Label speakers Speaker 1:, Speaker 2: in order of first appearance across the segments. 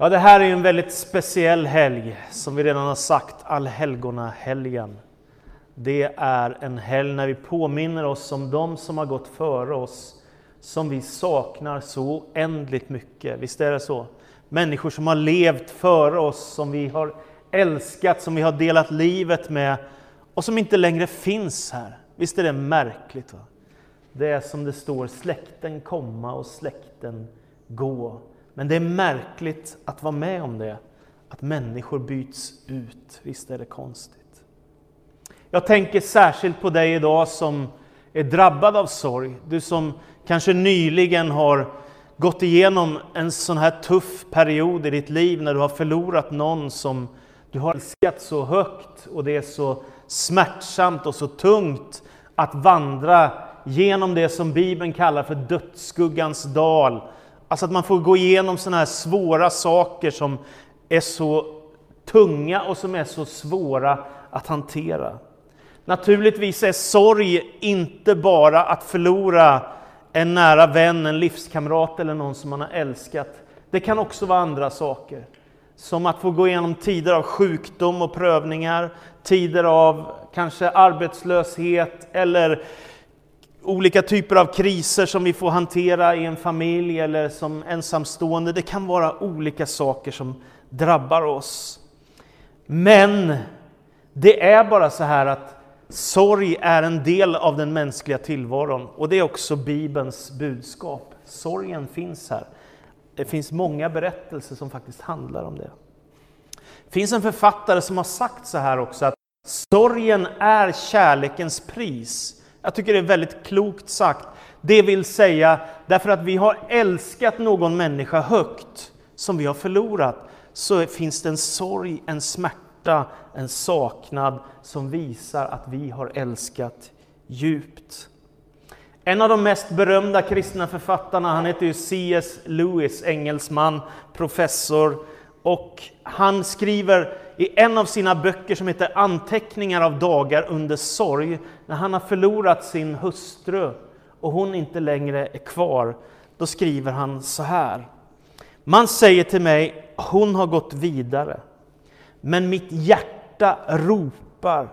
Speaker 1: Ja, det här är en väldigt speciell helg, som vi redan har sagt, allhelgona-helgen. Det är en helg när vi påminner oss om de som har gått före oss, som vi saknar så oändligt mycket. Visst är det så? Människor som har levt före oss, som vi har älskat, som vi har delat livet med och som inte längre finns här. Visst är det märkligt? Va? Det är som det står, släkten komma och släkten gå. Men det är märkligt att vara med om det, att människor byts ut. Visst är det konstigt? Jag tänker särskilt på dig idag som är drabbad av sorg. Du som kanske nyligen har gått igenom en sån här tuff period i ditt liv när du har förlorat någon som du har älskat så högt och det är så smärtsamt och så tungt att vandra genom det som Bibeln kallar för dödsskuggans dal. Alltså att man får gå igenom sådana här svåra saker som är så tunga och som är så svåra att hantera. Naturligtvis är sorg inte bara att förlora en nära vän, en livskamrat eller någon som man har älskat. Det kan också vara andra saker. Som att få gå igenom tider av sjukdom och prövningar, tider av kanske arbetslöshet eller olika typer av kriser som vi får hantera i en familj eller som ensamstående. Det kan vara olika saker som drabbar oss. Men det är bara så här att sorg är en del av den mänskliga tillvaron och det är också Bibelns budskap. Sorgen finns här. Det finns många berättelser som faktiskt handlar om det. Det finns en författare som har sagt så här också att sorgen är kärlekens pris. Jag tycker det är väldigt klokt sagt. Det vill säga, därför att vi har älskat någon människa högt, som vi har förlorat, så finns det en sorg, en smärta, en saknad som visar att vi har älskat djupt. En av de mest berömda kristna författarna, han heter ju C.S. Lewis, engelsman, professor, och han skriver i en av sina böcker som heter Anteckningar av dagar under sorg, när han har förlorat sin hustru och hon inte längre är kvar, då skriver han så här. Man säger till mig, hon har gått vidare, men mitt hjärta ropar,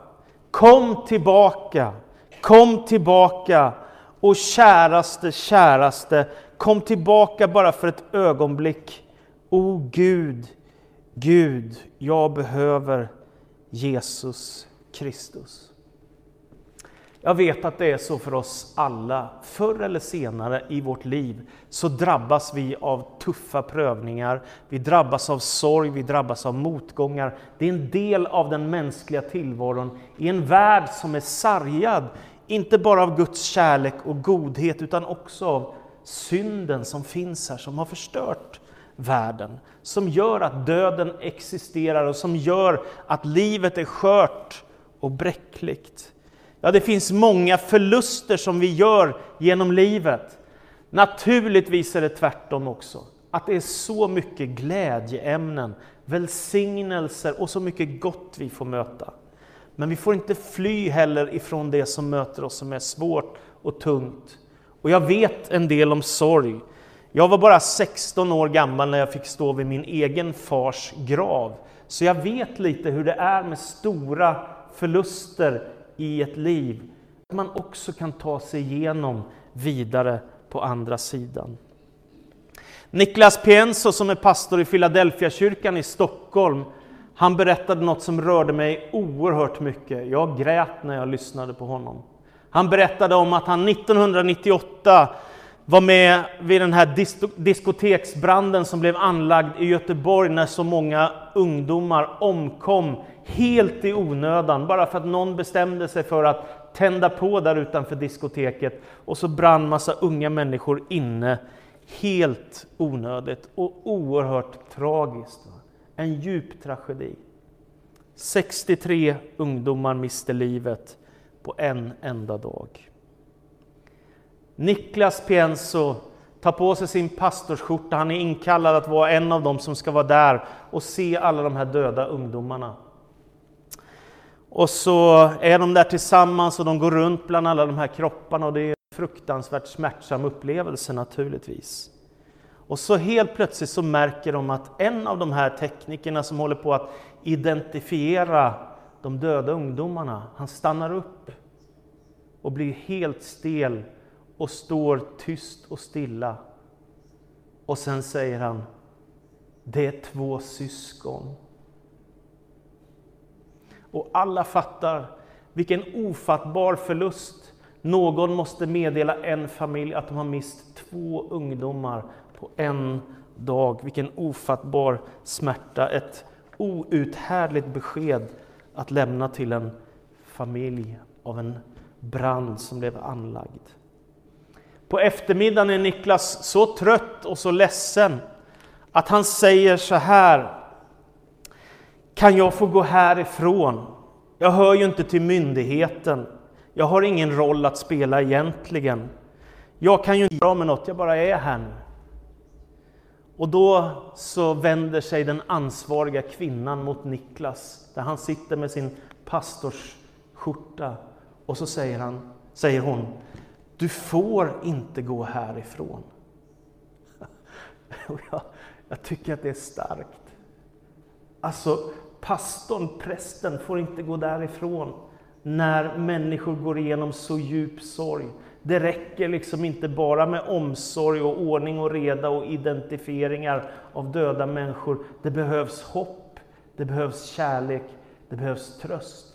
Speaker 1: kom tillbaka, kom tillbaka, och käraste, käraste, kom tillbaka bara för ett ögonblick. O Gud, Gud, jag behöver Jesus Kristus. Jag vet att det är så för oss alla. Förr eller senare i vårt liv så drabbas vi av tuffa prövningar, vi drabbas av sorg, vi drabbas av motgångar. Det är en del av den mänskliga tillvaron i en värld som är sargad, inte bara av Guds kärlek och godhet, utan också av synden som finns här, som har förstört världen, som gör att döden existerar och som gör att livet är skört och bräckligt. Ja, det finns många förluster som vi gör genom livet. Naturligtvis är det tvärtom också, att det är så mycket glädjeämnen, välsignelser och så mycket gott vi får möta. Men vi får inte fly heller ifrån det som möter oss som är svårt och tungt. Och jag vet en del om sorg. Jag var bara 16 år gammal när jag fick stå vid min egen fars grav. Så jag vet lite hur det är med stora förluster i ett liv. Att man också kan ta sig igenom vidare på andra sidan. Niklas Pienso som är pastor i Philadelphia kyrkan i Stockholm, han berättade något som rörde mig oerhört mycket. Jag grät när jag lyssnade på honom. Han berättade om att han 1998 var med vid den här diskoteksbranden som blev anlagd i Göteborg när så många ungdomar omkom helt i onödan, bara för att någon bestämde sig för att tända på där utanför diskoteket och så brann massa unga människor inne. Helt onödigt och oerhört tragiskt. En djup tragedi. 63 ungdomar miste livet på en enda dag. Niklas Pienso tar på sig sin pastorsskjorta, han är inkallad att vara en av dem som ska vara där och se alla de här döda ungdomarna. Och så är de där tillsammans och de går runt bland alla de här kropparna och det är en fruktansvärt smärtsam upplevelse naturligtvis. Och så helt plötsligt så märker de att en av de här teknikerna som håller på att identifiera de döda ungdomarna, han stannar upp och blir helt stel och står tyst och stilla. Och sen säger han, det är två syskon. Och alla fattar vilken ofattbar förlust. Någon måste meddela en familj att de har mist två ungdomar på en dag. Vilken ofattbar smärta, ett outhärdligt besked att lämna till en familj av en brand som blev anlagd. På eftermiddagen är Niklas så trött och så ledsen att han säger så här. Kan jag få gå härifrån? Jag hör ju inte till myndigheten. Jag har ingen roll att spela egentligen. Jag kan ju inte göra med något, jag bara är här nu. Och då så vänder sig den ansvariga kvinnan mot Niklas, där han sitter med sin pastorsskjorta. Och så säger, han, säger hon, du får inte gå härifrån. jag, jag tycker att det är starkt. Alltså, pastorn, prästen, får inte gå därifrån när människor går igenom så djup sorg. Det räcker liksom inte bara med omsorg och ordning och reda och identifieringar av döda människor. Det behövs hopp, det behövs kärlek, det behövs tröst.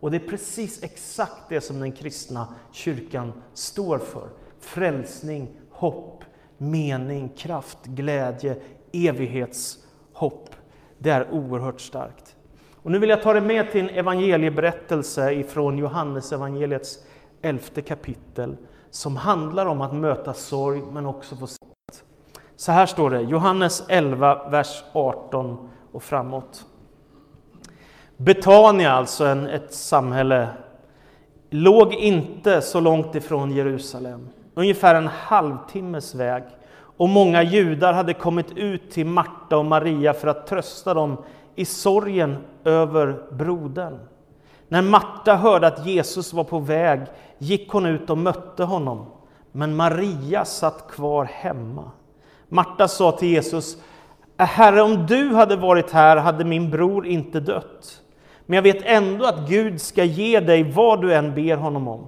Speaker 1: Och det är precis exakt det som den kristna kyrkan står för. Frälsning, hopp, mening, kraft, glädje, evighetshopp. Det är oerhört starkt. Och nu vill jag ta dig med till en evangelieberättelse ifrån Johannes evangeliets elfte kapitel som handlar om att möta sorg men också få sätt. Så här står det, Johannes 11, vers 18 och framåt. Betania, alltså en, ett samhälle, låg inte så långt ifrån Jerusalem, ungefär en halvtimmes väg. Och många judar hade kommit ut till Marta och Maria för att trösta dem i sorgen över brodern. När Marta hörde att Jesus var på väg gick hon ut och mötte honom, men Maria satt kvar hemma. Marta sa till Jesus, äh, Herre, om du hade varit här hade min bror inte dött. Men jag vet ändå att Gud ska ge dig vad du än ber honom om.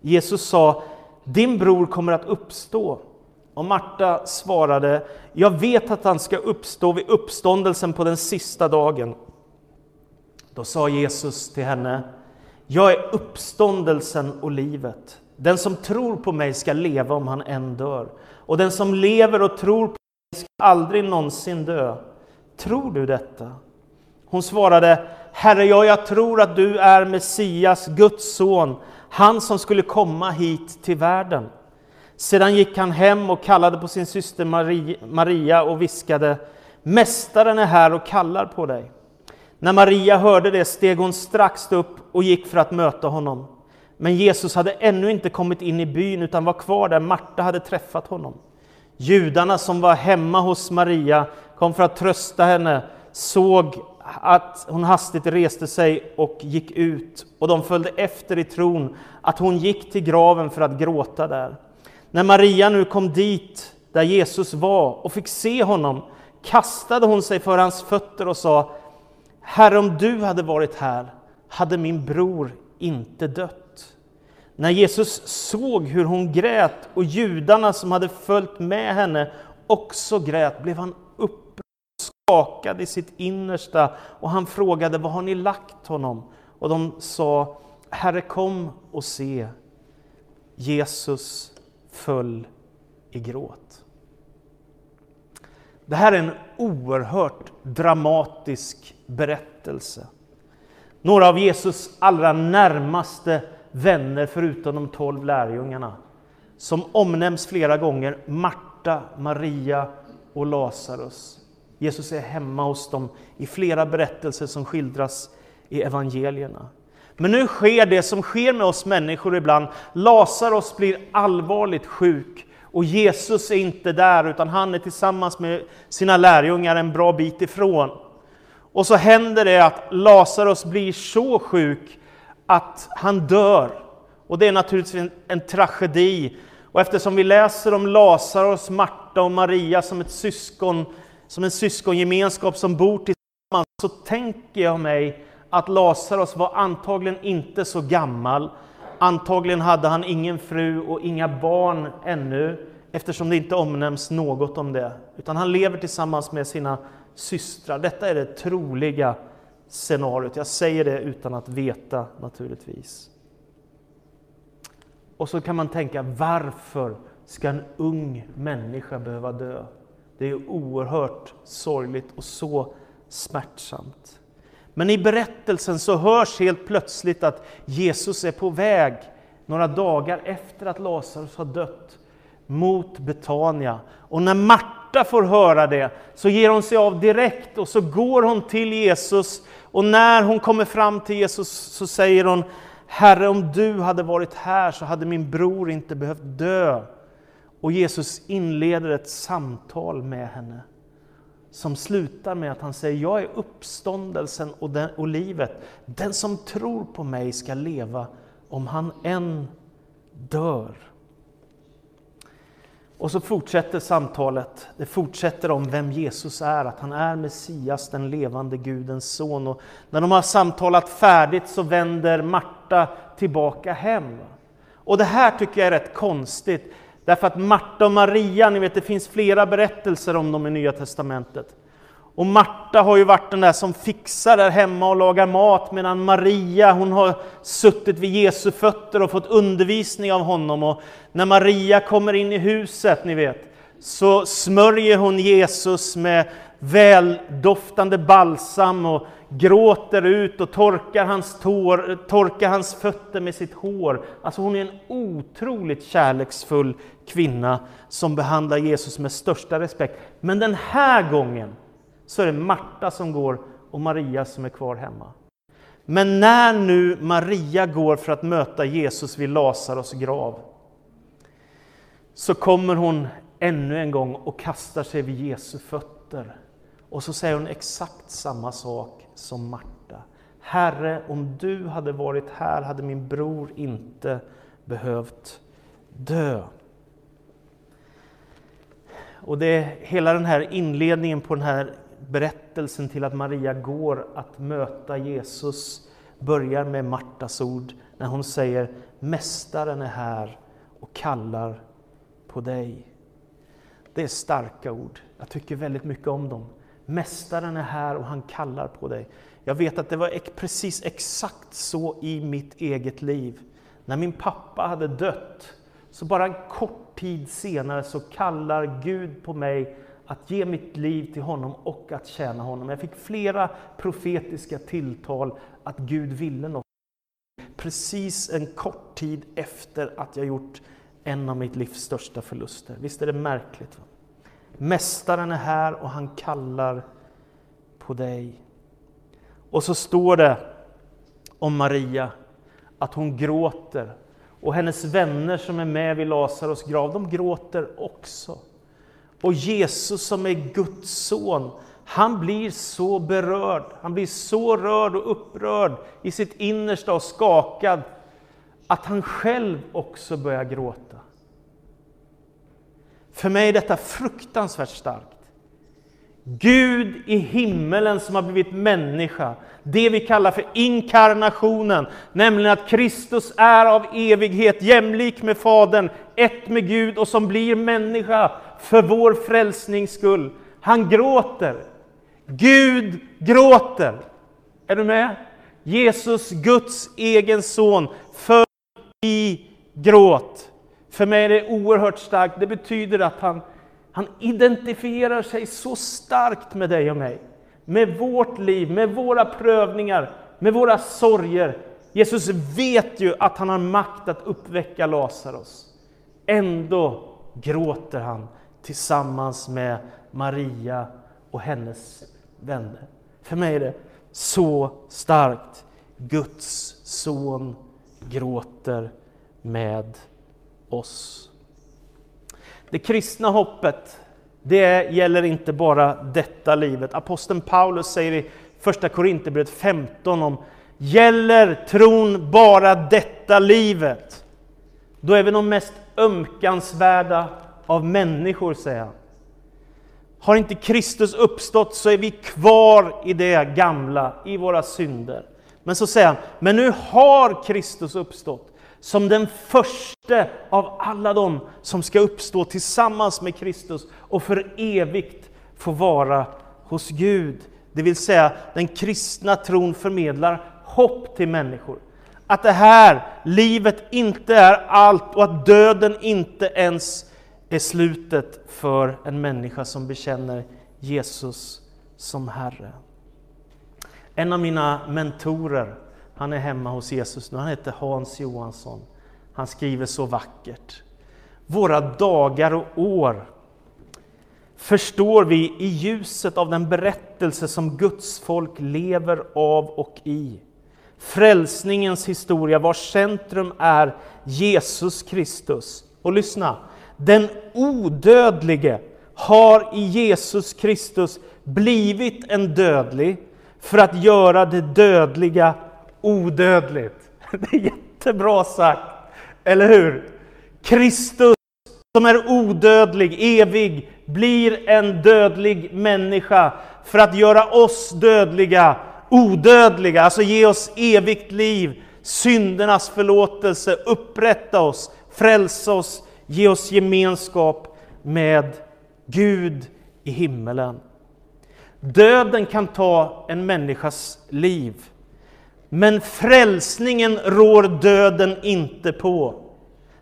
Speaker 1: Jesus sa, din bror kommer att uppstå. Och Marta svarade, jag vet att han ska uppstå vid uppståndelsen på den sista dagen. Då sa Jesus till henne, jag är uppståndelsen och livet. Den som tror på mig ska leva om han än dör. Och den som lever och tror på mig ska aldrig någonsin dö. Tror du detta? Hon svarade, Herre, ja, jag tror att du är Messias, Guds son, han som skulle komma hit till världen. Sedan gick han hem och kallade på sin syster Maria och viskade, Mästaren är här och kallar på dig. När Maria hörde det steg hon strax upp och gick för att möta honom. Men Jesus hade ännu inte kommit in i byn utan var kvar där Marta hade träffat honom. Judarna som var hemma hos Maria kom för att trösta henne, såg att hon hastigt reste sig och gick ut och de följde efter i tron att hon gick till graven för att gråta där. När Maria nu kom dit där Jesus var och fick se honom kastade hon sig för hans fötter och sa Herre, om du hade varit här hade min bror inte dött. När Jesus såg hur hon grät och judarna som hade följt med henne också grät blev han skakad i sitt innersta och han frågade var har ni lagt honom? Och de sa Herre kom och se. Jesus föll i gråt. Det här är en oerhört dramatisk berättelse. Några av Jesus allra närmaste vänner, förutom de tolv lärjungarna, som omnämns flera gånger, Marta, Maria och Lazarus. Jesus är hemma hos dem i flera berättelser som skildras i evangelierna. Men nu sker det som sker med oss människor ibland. Lazarus blir allvarligt sjuk och Jesus är inte där utan han är tillsammans med sina lärjungar en bra bit ifrån. Och så händer det att Lazarus blir så sjuk att han dör. Och det är naturligtvis en, en tragedi. Och eftersom vi läser om Lazarus, Marta Marta och Maria som ett syskon, som en syskongemenskap som bor tillsammans, så tänker jag mig att Lazarus var antagligen inte så gammal. Antagligen hade han ingen fru och inga barn ännu, eftersom det inte omnämns något om det. Utan han lever tillsammans med sina systrar. Detta är det troliga scenariot. Jag säger det utan att veta naturligtvis. Och så kan man tänka, varför ska en ung människa behöva dö? Det är oerhört sorgligt och så smärtsamt. Men i berättelsen så hörs helt plötsligt att Jesus är på väg några dagar efter att Lazarus har dött mot Betania. Och när Marta får höra det så ger hon sig av direkt och så går hon till Jesus. Och när hon kommer fram till Jesus så säger hon Herre, om du hade varit här så hade min bror inte behövt dö. Och Jesus inleder ett samtal med henne som slutar med att han säger, jag är uppståndelsen och, den, och livet. Den som tror på mig ska leva om han än dör. Och så fortsätter samtalet. Det fortsätter om vem Jesus är, att han är Messias, den levande Gudens son. Och när de har samtalat färdigt så vänder Marta tillbaka hem. Och det här tycker jag är rätt konstigt. Därför att Marta och Maria, ni vet det finns flera berättelser om dem i Nya Testamentet. Och Marta har ju varit den där som fixar där hemma och lagar mat medan Maria hon har suttit vid Jesu fötter och fått undervisning av honom. Och när Maria kommer in i huset, ni vet, så smörjer hon Jesus med väldoftande balsam och gråter ut och torkar hans, tår, torkar hans fötter med sitt hår. Alltså hon är en otroligt kärleksfull kvinna som behandlar Jesus med största respekt. Men den här gången så är det Marta som går och Maria som är kvar hemma. Men när nu Maria går för att möta Jesus vid Lazarus grav så kommer hon ännu en gång och kastar sig vid Jesu fötter. Och så säger hon exakt samma sak som Marta. Herre, om du hade varit här hade min bror inte behövt dö. Och det är hela den här inledningen på den här berättelsen till att Maria går att möta Jesus börjar med Martas ord när hon säger Mästaren är här och kallar på dig. Det är starka ord. Jag tycker väldigt mycket om dem. Mästaren är här och han kallar på dig. Jag vet att det var precis exakt så i mitt eget liv. När min pappa hade dött, så bara en kort tid senare så kallar Gud på mig att ge mitt liv till honom och att tjäna honom. Jag fick flera profetiska tilltal att Gud ville något. Precis en kort tid efter att jag gjort en av mitt livs största förluster. Visst är det märkligt? Va? Mästaren är här och han kallar på dig. Och så står det om Maria att hon gråter och hennes vänner som är med vid Lazarus grav, de gråter också. Och Jesus som är Guds son, han blir så berörd, han blir så rörd och upprörd i sitt innersta och skakad att han själv också börjar gråta. För mig är detta fruktansvärt starkt. Gud i himmelen som har blivit människa, det vi kallar för inkarnationen, nämligen att Kristus är av evighet jämlik med Fadern, ett med Gud och som blir människa för vår frälsnings skull. Han gråter. Gud gråter. Är du med? Jesus, Guds egen son, född i gråt. För mig är det oerhört starkt. Det betyder att han, han identifierar sig så starkt med dig och mig. Med vårt liv, med våra prövningar, med våra sorger. Jesus vet ju att han har makt att uppväcka Lazarus. Ändå gråter han tillsammans med Maria och hennes vänner. För mig är det så starkt. Guds son gråter med oss. Det kristna hoppet, det gäller inte bara detta livet. Aposteln Paulus säger i första Korinthierbrevet 15 om Gäller tron bara detta livet, då är vi de mest ömkansvärda av människor, säger han. Har inte Kristus uppstått så är vi kvar i det gamla, i våra synder. Men så säger han, men nu har Kristus uppstått som den första av alla dem som ska uppstå tillsammans med Kristus och för evigt få vara hos Gud. Det vill säga, den kristna tron förmedlar hopp till människor. Att det här livet inte är allt och att döden inte ens är slutet för en människa som bekänner Jesus som Herre. En av mina mentorer, han är hemma hos Jesus nu, han heter Hans Johansson. Han skriver så vackert. Våra dagar och år förstår vi i ljuset av den berättelse som Guds folk lever av och i. Frälsningens historia vars centrum är Jesus Kristus. Och lyssna, den odödlige har i Jesus Kristus blivit en dödlig för att göra det dödliga odödligt. Det är jättebra sagt, eller hur? Kristus som är odödlig, evig, blir en dödlig människa för att göra oss dödliga, odödliga, alltså ge oss evigt liv, syndernas förlåtelse, upprätta oss, frälsa oss, ge oss gemenskap med Gud i himmelen. Döden kan ta en människas liv, men frälsningen rår döden inte på.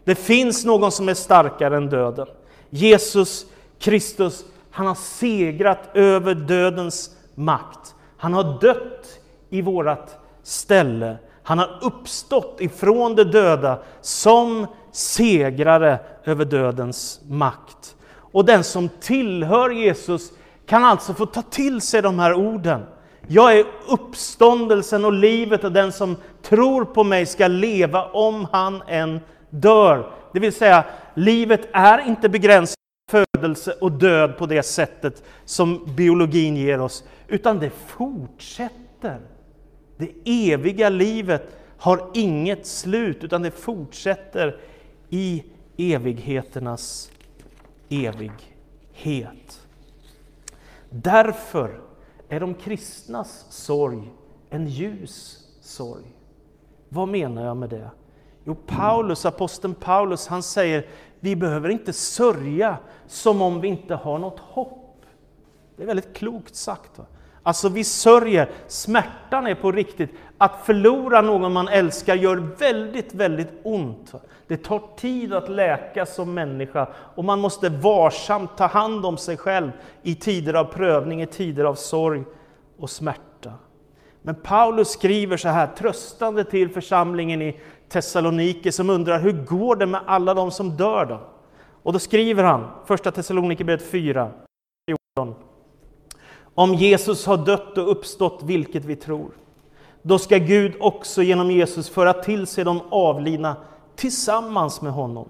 Speaker 1: Det finns någon som är starkare än döden. Jesus Kristus, han har segrat över dödens makt. Han har dött i vårt ställe. Han har uppstått ifrån de döda som segrare över dödens makt. Och den som tillhör Jesus kan alltså få ta till sig de här orden. Jag är uppståndelsen och livet och den som tror på mig ska leva om han än dör. Det vill säga, livet är inte begränsat till födelse och död på det sättet som biologin ger oss, utan det fortsätter. Det eviga livet har inget slut, utan det fortsätter i evigheternas evighet. Därför är de kristnas sorg en ljus sorg. Vad menar jag med det? Jo, Paulus, aposteln Paulus, han säger vi behöver inte sörja som om vi inte har något hopp. Det är väldigt klokt sagt. Va? Alltså vi sörjer, smärtan är på riktigt. Att förlora någon man älskar gör väldigt, väldigt ont. Det tar tid att läka som människa och man måste varsamt ta hand om sig själv i tider av prövning, i tider av sorg och smärta. Men Paulus skriver så här tröstande till församlingen i Thessalonike som undrar hur går det med alla de som dör då? Och då skriver han, första Thessalonikerbrevet 4, 14. Om Jesus har dött och uppstått, vilket vi tror, då ska Gud också genom Jesus föra till sig de avlidna tillsammans med honom.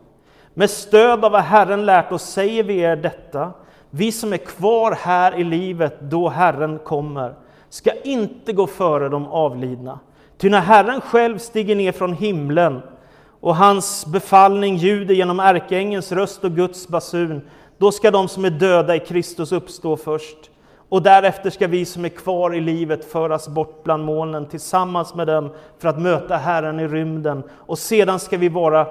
Speaker 1: Med stöd av vad Herren lärt oss säger vi er detta, vi som är kvar här i livet då Herren kommer, ska inte gå före de avlidna. Ty när Herren själv stiger ner från himlen och hans befallning ljuder genom ärkeängelns röst och Guds basun, då ska de som är döda i Kristus uppstå först. Och därefter ska vi som är kvar i livet föras bort bland molnen tillsammans med dem för att möta Herren i rymden. Och sedan ska vi vara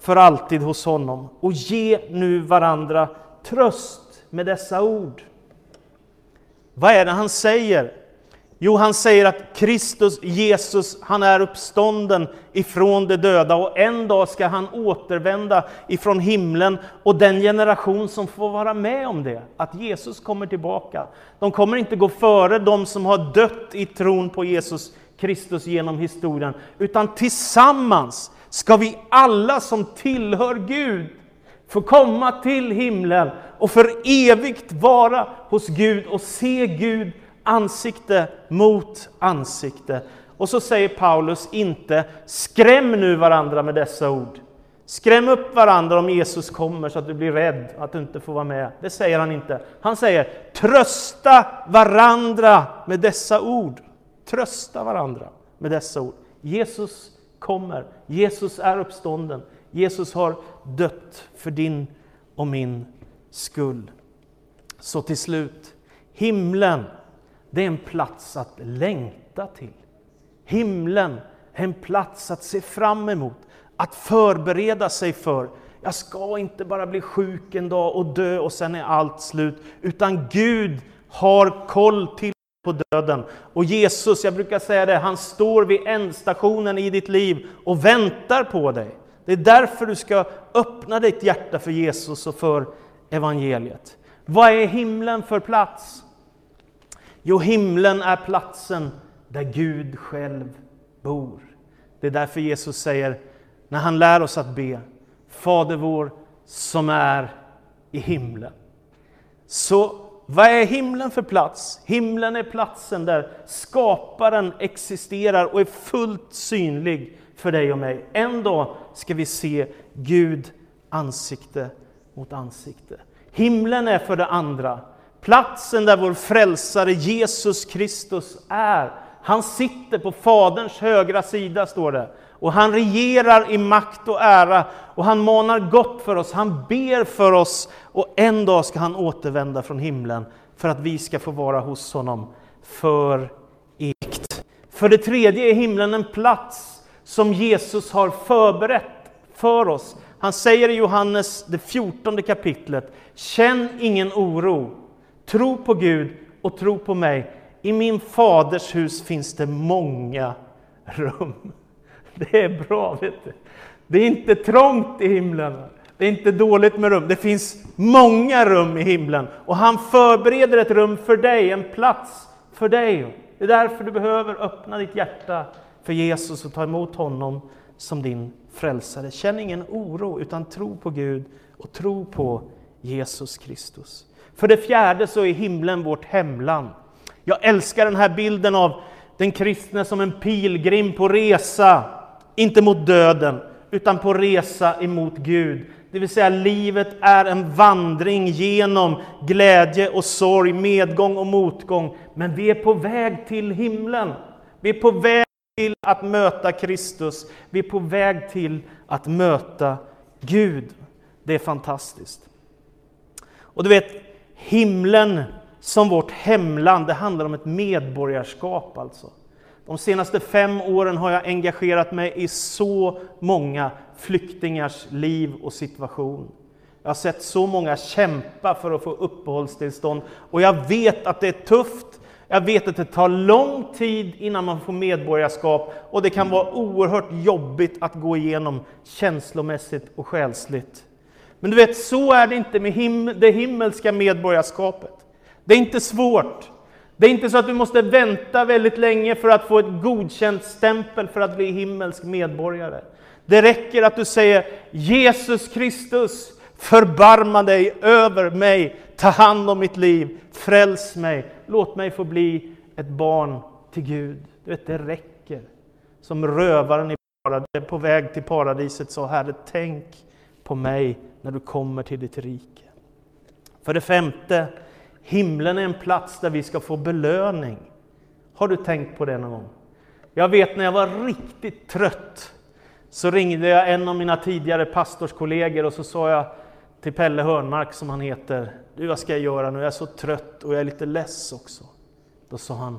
Speaker 1: för alltid hos honom. Och ge nu varandra tröst med dessa ord. Vad är det han säger? Jo, han säger att Kristus, Jesus, han är uppstånden ifrån de döda och en dag ska han återvända ifrån himlen och den generation som får vara med om det, att Jesus kommer tillbaka. De kommer inte gå före de som har dött i tron på Jesus Kristus genom historien, utan tillsammans ska vi alla som tillhör Gud få komma till himlen och för evigt vara hos Gud och se Gud ansikte mot ansikte. Och så säger Paulus inte skräm nu varandra med dessa ord. Skräm upp varandra om Jesus kommer så att du blir rädd att du inte får vara med. Det säger han inte. Han säger trösta varandra med dessa ord. Trösta varandra med dessa ord. Jesus kommer. Jesus är uppstånden. Jesus har dött för din och min skull. Så till slut, himlen, det är en plats att längta till. Himlen är en plats att se fram emot, att förbereda sig för. Jag ska inte bara bli sjuk en dag och dö och sen är allt slut, utan Gud har koll till på döden. Och Jesus, jag brukar säga det, han står vid ändstationen i ditt liv och väntar på dig. Det är därför du ska öppna ditt hjärta för Jesus och för evangeliet. Vad är himlen för plats? Jo, himlen är platsen där Gud själv bor. Det är därför Jesus säger, när han lär oss att be, Fader vår som är i himlen. Så vad är himlen för plats? Himlen är platsen där skaparen existerar och är fullt synlig för dig och mig. En dag ska vi se Gud ansikte mot ansikte. Himlen är för det andra platsen där vår frälsare Jesus Kristus är. Han sitter på Faderns högra sida, står det. Och han regerar i makt och ära och han manar gott för oss, han ber för oss och en dag ska han återvända från himlen för att vi ska få vara hos honom för evigt. För det tredje är himlen en plats som Jesus har förberett för oss. Han säger i Johannes, det fjortonde kapitlet, Känn ingen oro, tro på Gud och tro på mig. I min faders hus finns det många rum. Det är bra, vet du. Det är inte trångt i himlen. Det är inte dåligt med rum. Det finns många rum i himlen. Och han förbereder ett rum för dig, en plats för dig. Det är därför du behöver öppna ditt hjärta för Jesus och ta emot honom som din frälsare. Känn ingen oro, utan tro på Gud och tro på Jesus Kristus. För det fjärde så är himlen vårt hemland. Jag älskar den här bilden av den kristne som en pilgrim på resa, inte mot döden, utan på resa emot Gud. Det vill säga, livet är en vandring genom glädje och sorg, medgång och motgång. Men vi är på väg till himlen. Vi är på väg till att möta Kristus. Vi är på väg till att möta Gud. Det är fantastiskt. Och du vet, himlen som vårt hemland, det handlar om ett medborgarskap alltså. De senaste fem åren har jag engagerat mig i så många flyktingars liv och situation. Jag har sett så många kämpa för att få uppehållstillstånd och jag vet att det är tufft. Jag vet att det tar lång tid innan man får medborgarskap och det kan vara oerhört jobbigt att gå igenom känslomässigt och själsligt. Men du vet, så är det inte med him det himmelska medborgarskapet. Det är inte svårt. Det är inte så att du måste vänta väldigt länge för att få ett godkänt stämpel för att bli himmelsk medborgare. Det räcker att du säger Jesus Kristus, förbarma dig över mig, ta hand om mitt liv, fräls mig, låt mig få bli ett barn till Gud. Du vet, det räcker. Som rövaren i på väg till paradiset sa Herre, tänk på mig när du kommer till ditt rike. För det femte, himlen är en plats där vi ska få belöning. Har du tänkt på det någon gång? Jag vet när jag var riktigt trött så ringde jag en av mina tidigare pastorskollegor och så sa jag till Pelle Hörnmark som han heter, du vad ska jag göra nu? Jag är så trött och jag är lite less också. Då sa han,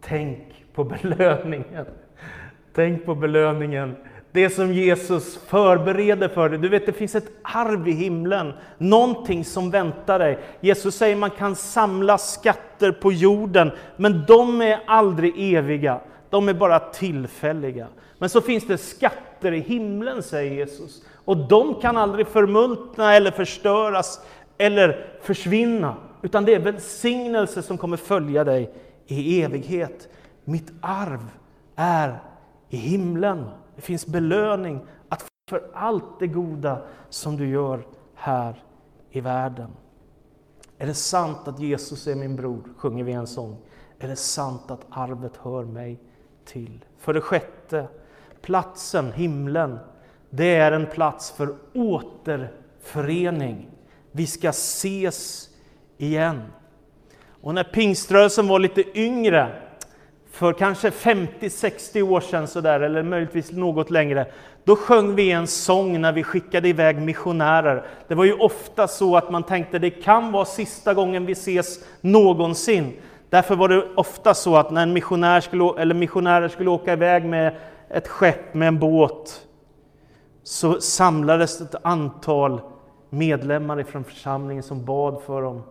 Speaker 1: tänk på belöningen. Tänk på belöningen. Det som Jesus förbereder för dig. Du vet, det finns ett arv i himlen, någonting som väntar dig. Jesus säger man kan samla skatter på jorden, men de är aldrig eviga. De är bara tillfälliga. Men så finns det skatter i himlen, säger Jesus. Och de kan aldrig förmultna eller förstöras eller försvinna. Utan det är välsignelse som kommer följa dig i evighet. Mitt arv är i himlen. Det finns belöning att för allt det goda som du gör här i världen. Är det sant att Jesus är min bror, sjunger vi en sång. Är det sant att arvet hör mig till? För det sjätte, platsen, himlen, det är en plats för återförening. Vi ska ses igen. Och när pingströrelsen var lite yngre, för kanske 50-60 år sedan sådär, eller möjligtvis något längre, då sjöng vi en sång när vi skickade iväg missionärer. Det var ju ofta så att man tänkte det kan vara sista gången vi ses någonsin. Därför var det ofta så att när en missionär skulle, eller missionärer skulle åka iväg med ett skepp, med en båt, så samlades ett antal medlemmar ifrån församlingen som bad för dem.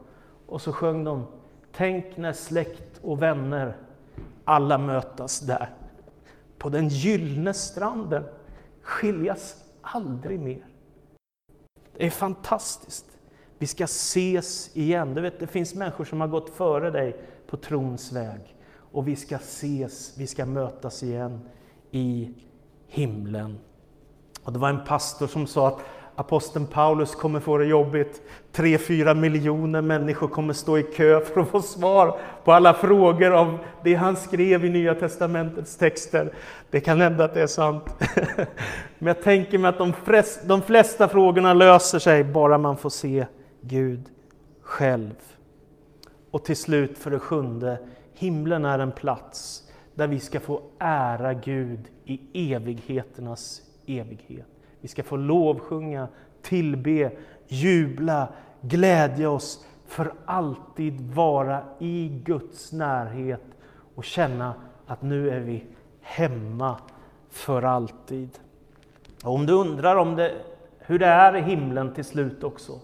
Speaker 1: Och så sjöng de Tänk när släkt och vänner alla mötas där. På den gyllene stranden skiljas aldrig mer. Det är fantastiskt. Vi ska ses igen. Du vet, det finns människor som har gått före dig på trons väg. Och vi ska ses, vi ska mötas igen i himlen. Och det var en pastor som sa att aposteln Paulus kommer få det jobbigt. Tre, fyra miljoner människor kommer stå i kö för att få svar på alla frågor om det han skrev i Nya Testamentets texter. Det kan hända att det är sant. Men jag tänker mig att de flesta, de flesta frågorna löser sig bara man får se Gud själv. Och till slut för det sjunde, himlen är en plats där vi ska få ära Gud i evigheternas evighet. Vi ska få lovsjunga, tillbe, jubla, glädja oss, för alltid vara i Guds närhet och känna att nu är vi hemma för alltid. Och om du undrar om det, hur det är i himlen till slut också,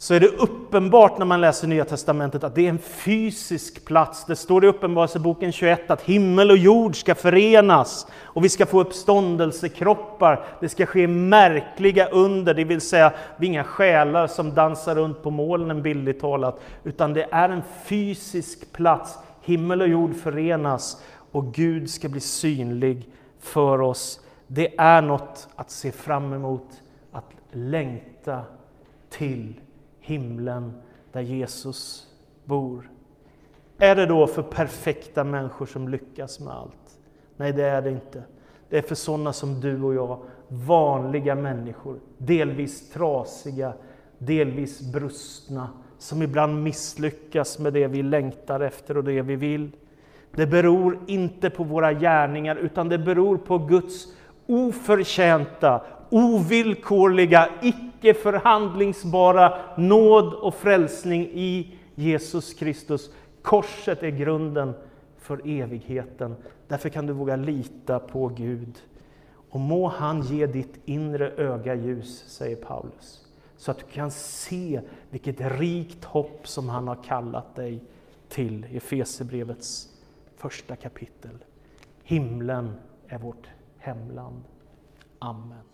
Speaker 1: så är det uppenbart när man läser Nya Testamentet att det är en fysisk plats. Det står i Uppenbarelseboken 21 att himmel och jord ska förenas och vi ska få uppståndelsekroppar. Det ska ske märkliga under, det vill säga vi är inga själar som dansar runt på molnen bildligt talat, utan det är en fysisk plats. Himmel och jord förenas och Gud ska bli synlig för oss. Det är något att se fram emot, att längta till himlen där Jesus bor. Är det då för perfekta människor som lyckas med allt? Nej, det är det inte. Det är för sådana som du och jag, vanliga människor, delvis trasiga, delvis brustna, som ibland misslyckas med det vi längtar efter och det vi vill. Det beror inte på våra gärningar, utan det beror på Guds oförtjänta, ovillkorliga, icke förhandlingsbara nåd och frälsning i Jesus Kristus. Korset är grunden för evigheten. Därför kan du våga lita på Gud. Och må han ge ditt inre öga ljus, säger Paulus, så att du kan se vilket rikt hopp som han har kallat dig till. i Efesierbrevets första kapitel. Himlen är vårt hemland. Amen.